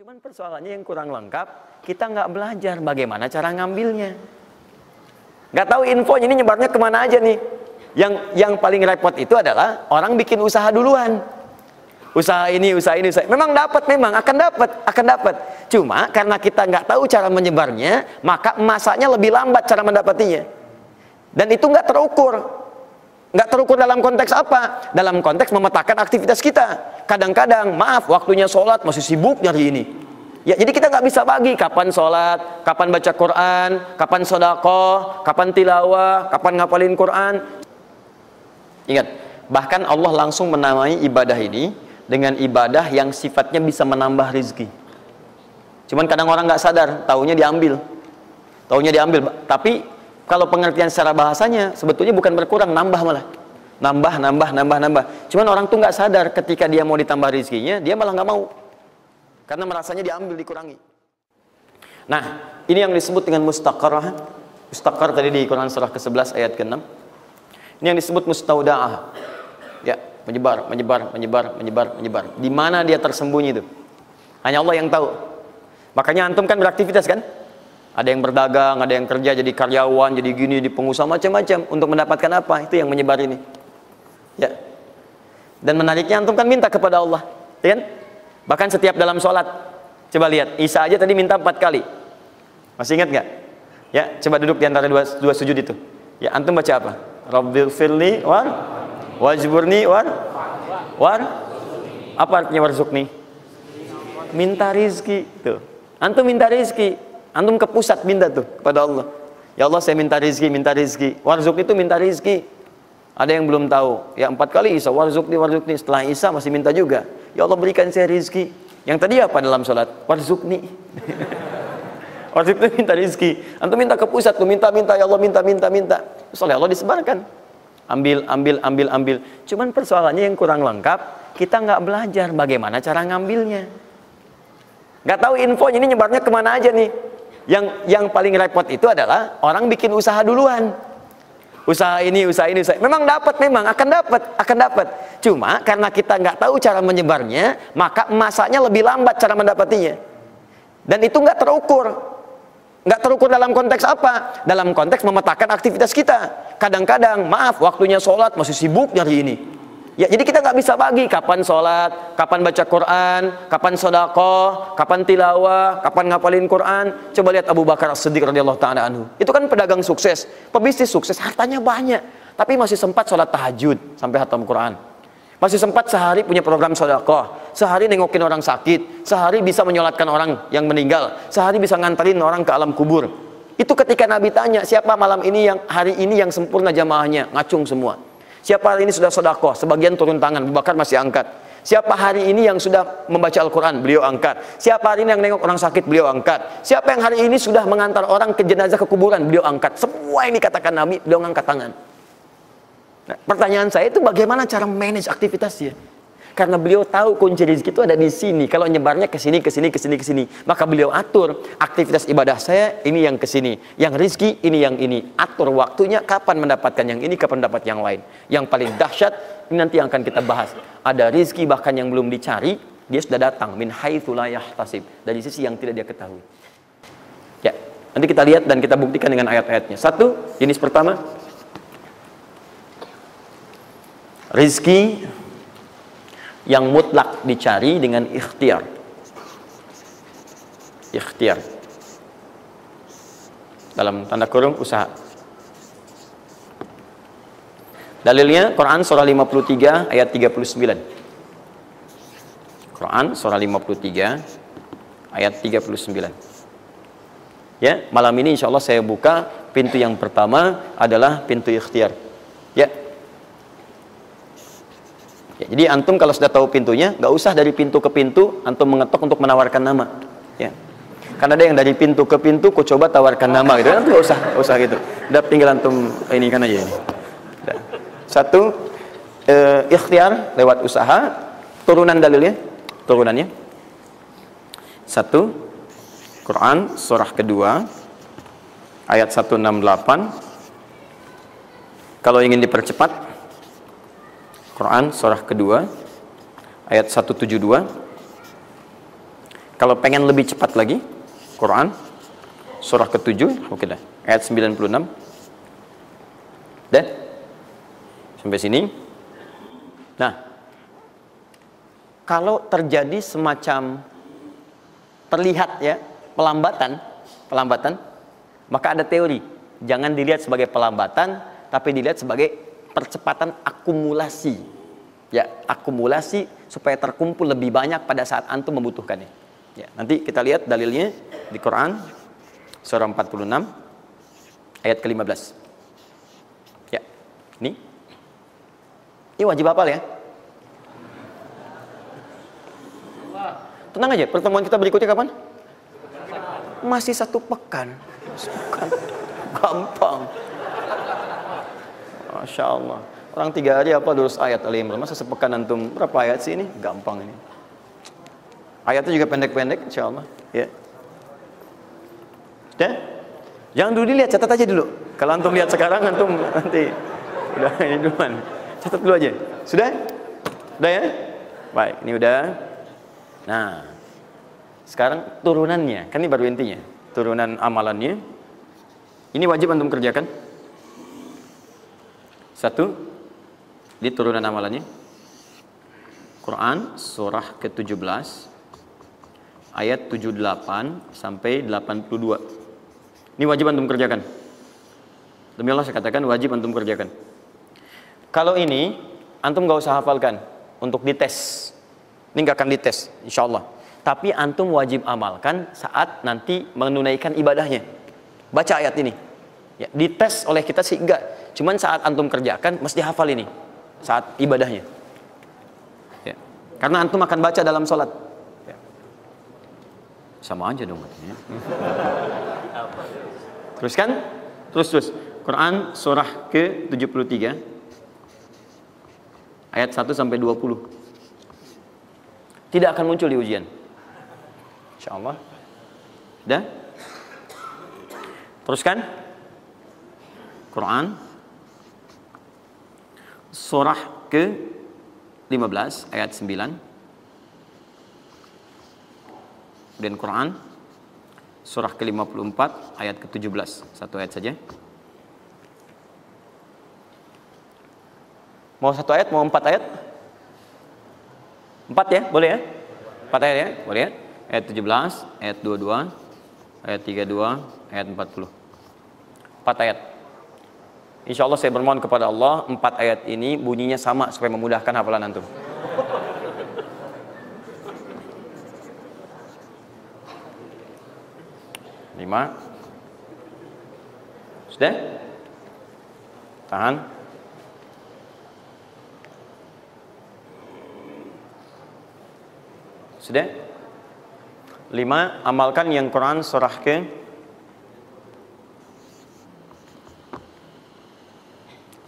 Cuman persoalannya yang kurang lengkap, kita nggak belajar bagaimana cara ngambilnya. Nggak tahu info ini nyebarnya ke mana aja nih. Yang yang paling repot itu adalah orang bikin usaha duluan. Usaha ini, usaha ini, usaha. Memang dapat, memang akan dapat, akan dapat. Cuma karena kita nggak tahu cara menyebarnya, maka masanya lebih lambat cara mendapatinya. Dan itu nggak terukur. Nggak terukur dalam konteks apa? Dalam konteks memetakan aktivitas kita. Kadang-kadang, maaf, waktunya sholat masih sibuk nyari ini. Ya, jadi kita nggak bisa bagi kapan sholat, kapan baca Quran, kapan sodako, kapan tilawah, kapan ngapalin Quran. Ingat, bahkan Allah langsung menamai ibadah ini dengan ibadah yang sifatnya bisa menambah rizki. Cuman kadang orang nggak sadar, taunya diambil, taunya diambil. Tapi kalau pengertian secara bahasanya sebetulnya bukan berkurang, nambah malah, nambah, nambah, nambah, nambah. Cuman orang tuh nggak sadar ketika dia mau ditambah rizkinya, dia malah nggak mau, karena merasanya diambil, dikurangi. Nah, ini yang disebut dengan mustaqarah. Mustaqar tadi di Quran surah ke-11 ayat ke-6. Ini yang disebut mustaudaah. Ya, menyebar, menyebar, menyebar, menyebar, menyebar. Di mana dia tersembunyi itu? Hanya Allah yang tahu. Makanya antum kan beraktivitas kan? Ada yang berdagang, ada yang kerja jadi karyawan, jadi gini, di pengusaha macam-macam untuk mendapatkan apa? Itu yang menyebar ini. Ya. Dan menariknya antum kan minta kepada Allah, ya kan? Bahkan setiap dalam sholat. Coba lihat, Isa aja tadi minta empat kali. Masih ingat nggak? Ya, coba duduk di antara dua, dua sujud itu. Ya, antum baca apa? Rabbil firli war wajburni war war apa artinya warzukni minta rizki tuh antum minta rizki antum ke pusat minta tuh kepada Allah ya Allah saya minta rizki minta rizki warzuk itu minta rizki ada yang belum tahu ya empat kali Isa warzukni warzukni setelah Isa masih minta juga ya Allah berikan saya rizki yang tadi apa dalam sholat warzukni Waktu itu minta rizki. Antum minta ke pusat, tuh minta, minta, ya Allah minta, minta, minta. Soalnya Allah disebarkan. Ambil, ambil, ambil, ambil. Cuman persoalannya yang kurang lengkap, kita nggak belajar bagaimana cara ngambilnya. Nggak tahu info ini nyebarnya ke mana aja nih. Yang yang paling repot itu adalah orang bikin usaha duluan. Usaha ini, usaha ini, usaha. Memang dapat, memang akan dapat, akan dapat. Cuma karena kita nggak tahu cara menyebarnya, maka masanya lebih lambat cara mendapatinya. Dan itu nggak terukur. Nggak terukur dalam konteks apa? Dalam konteks memetakan aktivitas kita. Kadang-kadang, maaf, waktunya sholat masih sibuk nyari ini. Ya, jadi kita nggak bisa bagi kapan sholat, kapan baca Quran, kapan sodako, kapan tilawah, kapan ngapalin Quran. Coba lihat Abu Bakar As-Siddiq radhiyallahu taala anhu. Itu kan pedagang sukses, pebisnis sukses, hartanya banyak, tapi masih sempat sholat tahajud sampai hatam Quran. Masih sempat sehari punya program sodakoh, sehari nengokin orang sakit, sehari bisa menyolatkan orang yang meninggal, sehari bisa nganterin orang ke alam kubur. Itu ketika Nabi tanya, siapa malam ini yang hari ini yang sempurna jamaahnya, ngacung semua. Siapa hari ini sudah sodakoh, sebagian turun tangan, Bakar masih angkat. Siapa hari ini yang sudah membaca Al-Quran, beliau angkat. Siapa hari ini yang nengok orang sakit, beliau angkat. Siapa yang hari ini sudah mengantar orang ke jenazah ke kuburan, beliau angkat. Semua yang dikatakan Nabi, beliau angkat tangan. Nah, pertanyaan saya itu bagaimana cara manage aktivitasnya? Karena beliau tahu kunci rezeki itu ada di sini. Kalau nyebarnya ke sini, ke sini, ke sini, ke sini, maka beliau atur aktivitas ibadah saya ini yang ke sini, yang rezeki ini yang ini. Atur waktunya kapan mendapatkan yang ini, kapan dapat yang lain. Yang paling dahsyat ini nanti yang akan kita bahas. Ada rezeki bahkan yang belum dicari, dia sudah datang min haitsu la yahtasib, dari sisi yang tidak dia ketahui. Ya, nanti kita lihat dan kita buktikan dengan ayat-ayatnya. Satu, jenis pertama, Rizki yang mutlak dicari dengan ikhtiar. Ikhtiar. Dalam tanda kurung usaha. Dalilnya Quran surah 53 ayat 39. Quran surah 53 ayat 39. Ya, malam ini insya Allah saya buka pintu yang pertama adalah pintu ikhtiar. Ya, Ya, jadi antum kalau sudah tahu pintunya, nggak usah dari pintu ke pintu antum mengetok untuk menawarkan nama. Ya. Karena ada yang dari pintu ke pintu, kau coba tawarkan nama gitu. Antum nggak usah, gak usah gitu. Udah tinggal antum ini kan aja ini. Satu, e, ikhtiar lewat usaha. Turunan dalilnya, turunannya. Satu, Quran surah kedua ayat 168. Kalau ingin dipercepat, Quran surah kedua ayat 172 Kalau pengen lebih cepat lagi, Quran surah ke-7, oke dah. Ayat 96. Dan sampai sini. Nah, kalau terjadi semacam terlihat ya pelambatan, pelambatan, maka ada teori. Jangan dilihat sebagai pelambatan, tapi dilihat sebagai percepatan akumulasi. Ya, akumulasi supaya terkumpul lebih banyak pada saat antum membutuhkannya. Ya, nanti kita lihat dalilnya di Quran surah 46 ayat ke-15. Ya. Ini. Ini wajib hafal ya. Tenang aja, pertemuan kita berikutnya kapan? Masih satu pekan. Pekan. Gampang. Masya Allah. Orang tiga hari apa terus ayat Ali Imran. Masa sepekan antum berapa ayat sih ini? Gampang ini. Ayatnya juga pendek-pendek insya Allah. Ya. Sudah? Jangan dulu dilihat, catat aja dulu. Kalau antum lihat sekarang, antum nanti udah ini duluan. Catat dulu aja. Sudah? Sudah ya? Baik, ini udah. Nah, sekarang turunannya, kan ini baru intinya. Turunan amalannya. Ini wajib antum kerjakan. Satu, di turunan amalannya. Quran surah ke-17 ayat 78 sampai 82. Ini wajib antum kerjakan. Demi Allah saya katakan wajib antum kerjakan. Kalau ini antum gak usah hafalkan untuk dites. Ini gak akan dites, insya Allah. Tapi antum wajib amalkan saat nanti menunaikan ibadahnya. Baca ayat ini. Ya, dites oleh kita sih enggak. Cuman saat antum kerjakan mesti hafal ini saat ibadahnya. Ya. Karena antum akan baca dalam sholat. Ya. Sama aja dong katanya. Teruskan. Terus terus. Quran surah ke-73 ayat 1 sampai 20. Tidak akan muncul di ujian. Insyaallah. Dah? Teruskan. Quran surah ke-15 ayat 9. Dan Quran surah ke-54 ayat ke-17. Satu ayat saja. Mau satu ayat, mau empat ayat? Empat ya, boleh ya? Empat ayat ya, boleh ya? Ayat 17, ayat 22, ayat 32, ayat 40. Empat ayat. Insya Allah saya bermohon kepada Allah, empat ayat ini bunyinya sama supaya memudahkan hafalan antum. Lima. Sudah? Tahan. Sudah? Lima, amalkan yang Quran surah ke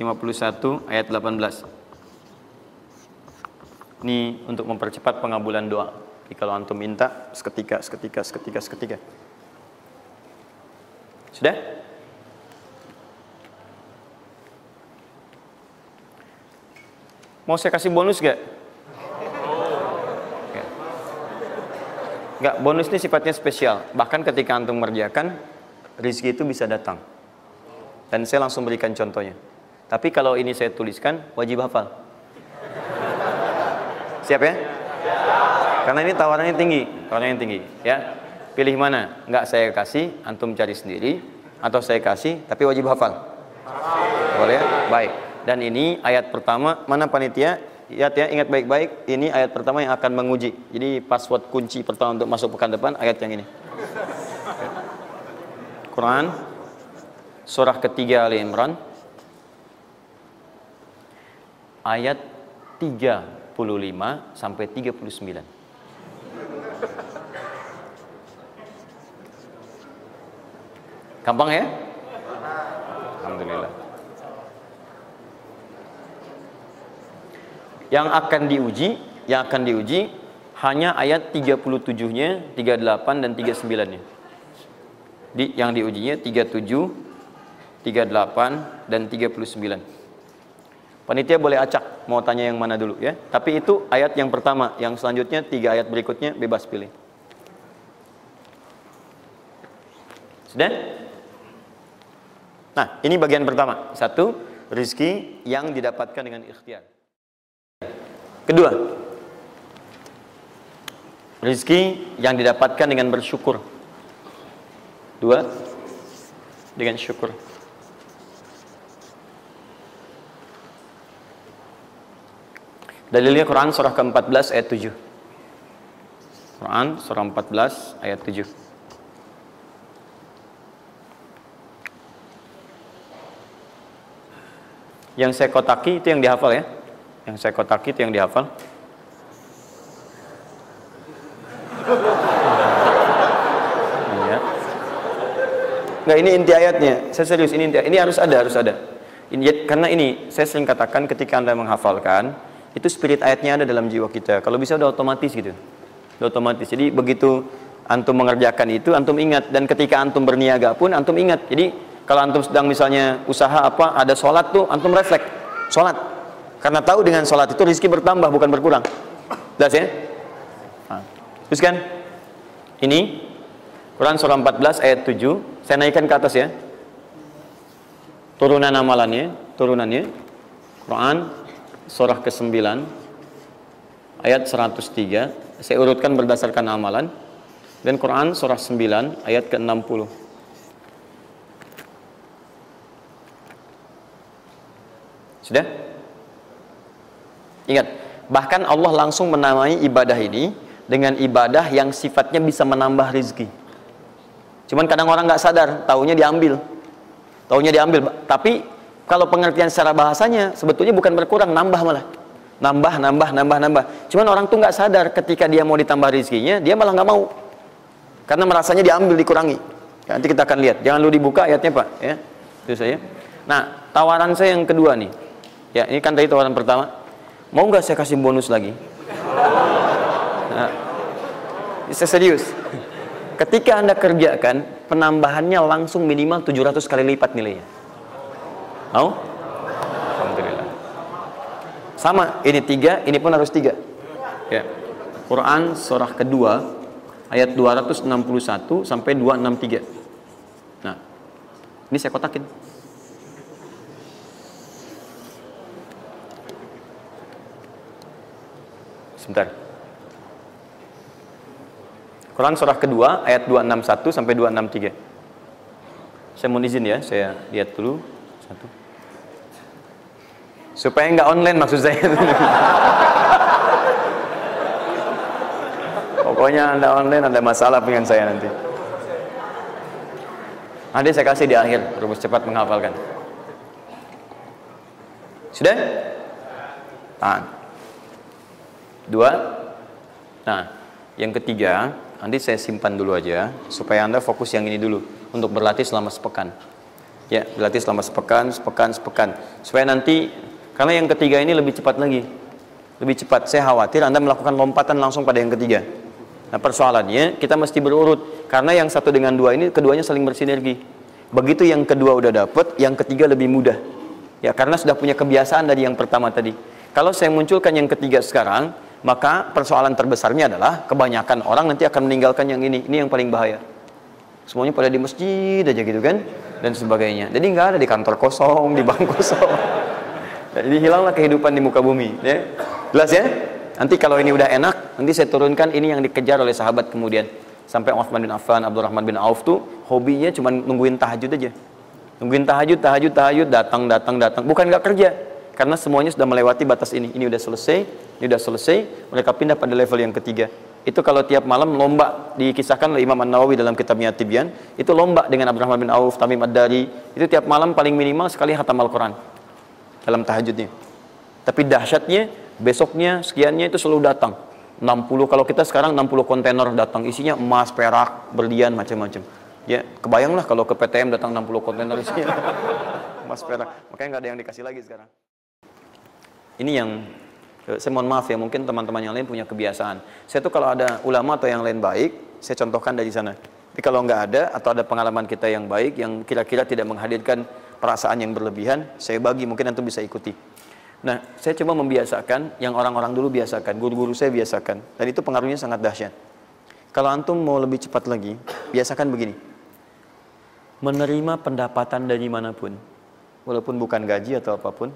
51 ayat 18. Ini untuk mempercepat pengabulan doa. Jadi kalau antum minta seketika, seketika, seketika, seketika. Sudah? Mau saya kasih bonus gak? Gak, bonus ini sifatnya spesial. Bahkan ketika antum mengerjakan, rezeki itu bisa datang. Dan saya langsung berikan contohnya. Tapi kalau ini saya tuliskan, wajib hafal. Siap ya? Karena ini tawarannya tinggi, tawarannya tinggi, ya. Pilih mana? Enggak saya kasih, antum cari sendiri atau saya kasih tapi wajib hafal. Boleh ya? Baik. Dan ini ayat pertama, mana panitia? Lihat ya, ingat baik-baik, ini ayat pertama yang akan menguji. Jadi password kunci pertama untuk masuk pekan depan ayat yang ini. Quran surah ketiga Ali Imran ayat 35 sampai 39. Gampang ya? Alhamdulillah. Yang akan diuji, yang akan diuji hanya ayat 37-nya, 38 dan 39-nya. Di yang diujinya 37, 38 dan 39. Panitia boleh acak mau tanya yang mana dulu ya. Tapi itu ayat yang pertama, yang selanjutnya tiga ayat berikutnya bebas pilih. Sudah? Nah, ini bagian pertama. Satu, rizki yang didapatkan dengan ikhtiar. Kedua, rizki yang didapatkan dengan bersyukur. Dua, dengan syukur. Dalilnya Quran surah ke-14 ayat 7. Quran surah 14 ayat 7. Yang saya kotaki itu yang dihafal ya. Yang saya kotaki itu yang dihafal. Iya. Enggak ini inti ayatnya. Saya serius ini inti. Ini harus ada, harus ada. Ini karena ini saya sering katakan ketika Anda menghafalkan, itu spirit ayatnya ada dalam jiwa kita. Kalau bisa udah otomatis gitu. Udah otomatis. Jadi begitu antum mengerjakan itu, antum ingat dan ketika antum berniaga pun antum ingat. Jadi kalau antum sedang misalnya usaha apa, ada sholat tuh, antum refleks sholat. Karena tahu dengan sholat itu rezeki bertambah bukan berkurang. Jelas ya? Nah. Terus kan? Ini Quran surah 14 ayat 7. Saya naikkan ke atas ya. Turunan amalannya, turunannya. Quran surah ke-9 ayat 103 saya urutkan berdasarkan amalan. Dan Quran surah 9 ayat ke-60 sudah? ingat bahkan Allah langsung menamai ibadah ini dengan ibadah yang sifatnya bisa menambah rizki. Cuman kadang orang nggak sadar taunya diambil. Taunya diambil tapi kalau pengertian secara bahasanya sebetulnya bukan berkurang, nambah malah. Nambah, nambah, nambah, nambah. Cuman orang tuh nggak sadar ketika dia mau ditambah rezekinya, dia malah nggak mau. Karena merasanya diambil, dikurangi. Ya, nanti kita akan lihat. Jangan lu dibuka ayatnya Pak. Ya, itu saya. Nah, tawaran saya yang kedua nih. Ya, ini kan tadi tawaran pertama. Mau nggak saya kasih bonus lagi? Nah, saya serius. Ketika Anda kerjakan, penambahannya langsung minimal 700 kali lipat nilainya. Mau? Alhamdulillah. Sama, ini tiga, ini pun harus tiga. Ya. Quran surah kedua ayat 261 sampai 263. Nah, ini saya kotakin. Sebentar. Quran surah kedua ayat 261 sampai 263. Saya mohon izin ya, saya lihat dulu satu. Supaya nggak online maksud saya. Pokoknya Anda online ada masalah dengan saya nanti. Nanti saya kasih di akhir, rumus cepat menghafalkan. Sudah? Tahan. Dua. Nah, yang ketiga, nanti saya simpan dulu aja supaya Anda fokus yang ini dulu untuk berlatih selama sepekan. Ya, berlatih selama sepekan, sepekan, sepekan. Supaya nanti karena yang ketiga ini lebih cepat lagi. Lebih cepat. Saya khawatir Anda melakukan lompatan langsung pada yang ketiga. Nah persoalannya kita mesti berurut. Karena yang satu dengan dua ini keduanya saling bersinergi. Begitu yang kedua udah dapet, yang ketiga lebih mudah. Ya karena sudah punya kebiasaan dari yang pertama tadi. Kalau saya munculkan yang ketiga sekarang, maka persoalan terbesarnya adalah kebanyakan orang nanti akan meninggalkan yang ini. Ini yang paling bahaya. Semuanya pada di masjid aja gitu kan dan sebagainya. Jadi nggak ada di kantor kosong, di bank kosong. Jadi hilanglah kehidupan di muka bumi. Ya. Jelas ya? Nanti kalau ini udah enak, nanti saya turunkan ini yang dikejar oleh sahabat kemudian. Sampai Uthman bin Affan, Abdurrahman bin Auf tuh hobinya cuma nungguin tahajud aja. Nungguin tahajud, tahajud, tahajud, datang, datang, datang. Bukan nggak kerja. Karena semuanya sudah melewati batas ini. Ini udah selesai, ini udah selesai. Mereka pindah pada level yang ketiga. Itu kalau tiap malam lomba dikisahkan oleh Imam An-Nawawi dalam kitabnya Tibyan. Itu lomba dengan Abdurrahman bin Auf, Tamim Ad-Dari. Itu tiap malam paling minimal sekali hatam Al-Quran dalam tahajudnya. Tapi dahsyatnya besoknya sekiannya itu selalu datang. 60 kalau kita sekarang 60 kontainer datang isinya emas, perak, berlian macam-macam. Ya, kebayanglah kalau ke PTM datang 60 kontainer isinya emas, perak. Makanya nggak ada yang dikasih lagi sekarang. Ini yang eh, saya mohon maaf ya, mungkin teman-teman yang lain punya kebiasaan. Saya tuh kalau ada ulama atau yang lain baik, saya contohkan dari sana. Tapi kalau nggak ada atau ada pengalaman kita yang baik yang kira-kira tidak menghadirkan perasaan yang berlebihan, saya bagi mungkin antum bisa ikuti. Nah, saya coba membiasakan yang orang-orang dulu biasakan, guru-guru saya biasakan, dan itu pengaruhnya sangat dahsyat. Kalau antum mau lebih cepat lagi, biasakan begini. menerima pendapatan dari mana pun, walaupun bukan gaji atau apa pun,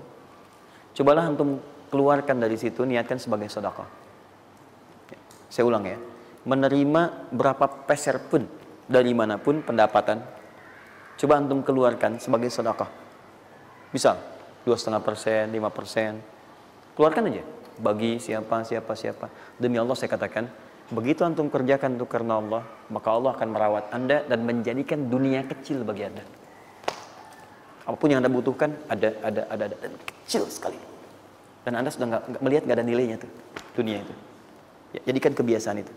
cobalah antum keluarkan dari situ, niatkan sebagai sedekah. Saya ulang ya, menerima berapa peser pun dari mana pun pendapatan, coba antum keluarkan sebagai sedekah. Misal, dua setengah persen, lima persen, keluarkan aja bagi siapa, siapa, siapa. Demi Allah saya katakan, Begitu antum kerjakan untuk karena Allah, maka Allah akan merawat Anda dan menjadikan dunia kecil bagi Anda. Apa pun yang Anda butuhkan, ada, ada, ada, ada, dan kecil sekali. Dan Anda sudah nggak melihat nggak ada nilainya tuh dunia itu. Ya, jadikan kebiasaan itu.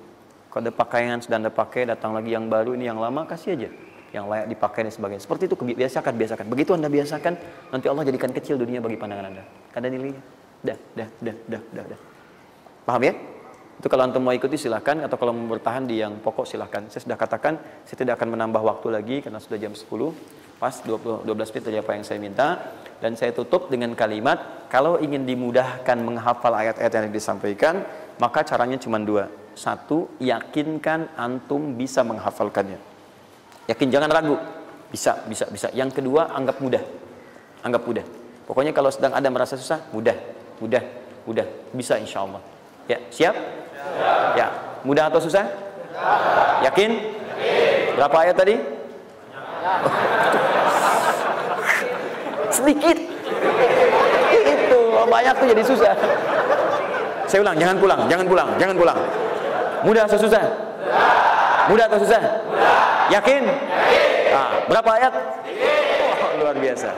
Kalau ada pakaian sudah Anda pakai, datang lagi yang baru ini yang lama kasih aja yang layak dipakai dan sebagainya. Seperti itu biasakan, biasakan. Begitu Anda biasakan, nanti Allah jadikan kecil dunia bagi pandangan Anda. Ada nilainya. Dah, dah, dah, dah, dah, dah. Paham ya? Itu kalau antum mau ikuti silahkan atau kalau mau bertahan di yang pokok silahkan. Saya sudah katakan saya tidak akan menambah waktu lagi karena sudah jam 10 pas 20, 12 menit dari apa yang saya minta dan saya tutup dengan kalimat kalau ingin dimudahkan menghafal ayat-ayat yang disampaikan maka caranya cuma dua satu yakinkan antum bisa menghafalkannya yakin jangan ragu bisa bisa bisa yang kedua anggap mudah anggap mudah pokoknya kalau sedang ada merasa susah mudah mudah mudah bisa insya Allah ya siap Ya. Mudah atau susah? Yakin? Berapa ayat tadi? Sedikit. Itu banyak tuh jadi susah. Saya ulang, jangan pulang, jangan pulang, jangan pulang. Mudah atau susah? Mudah atau susah? Yakin? Nah, berapa ayat? Oh, luar biasa.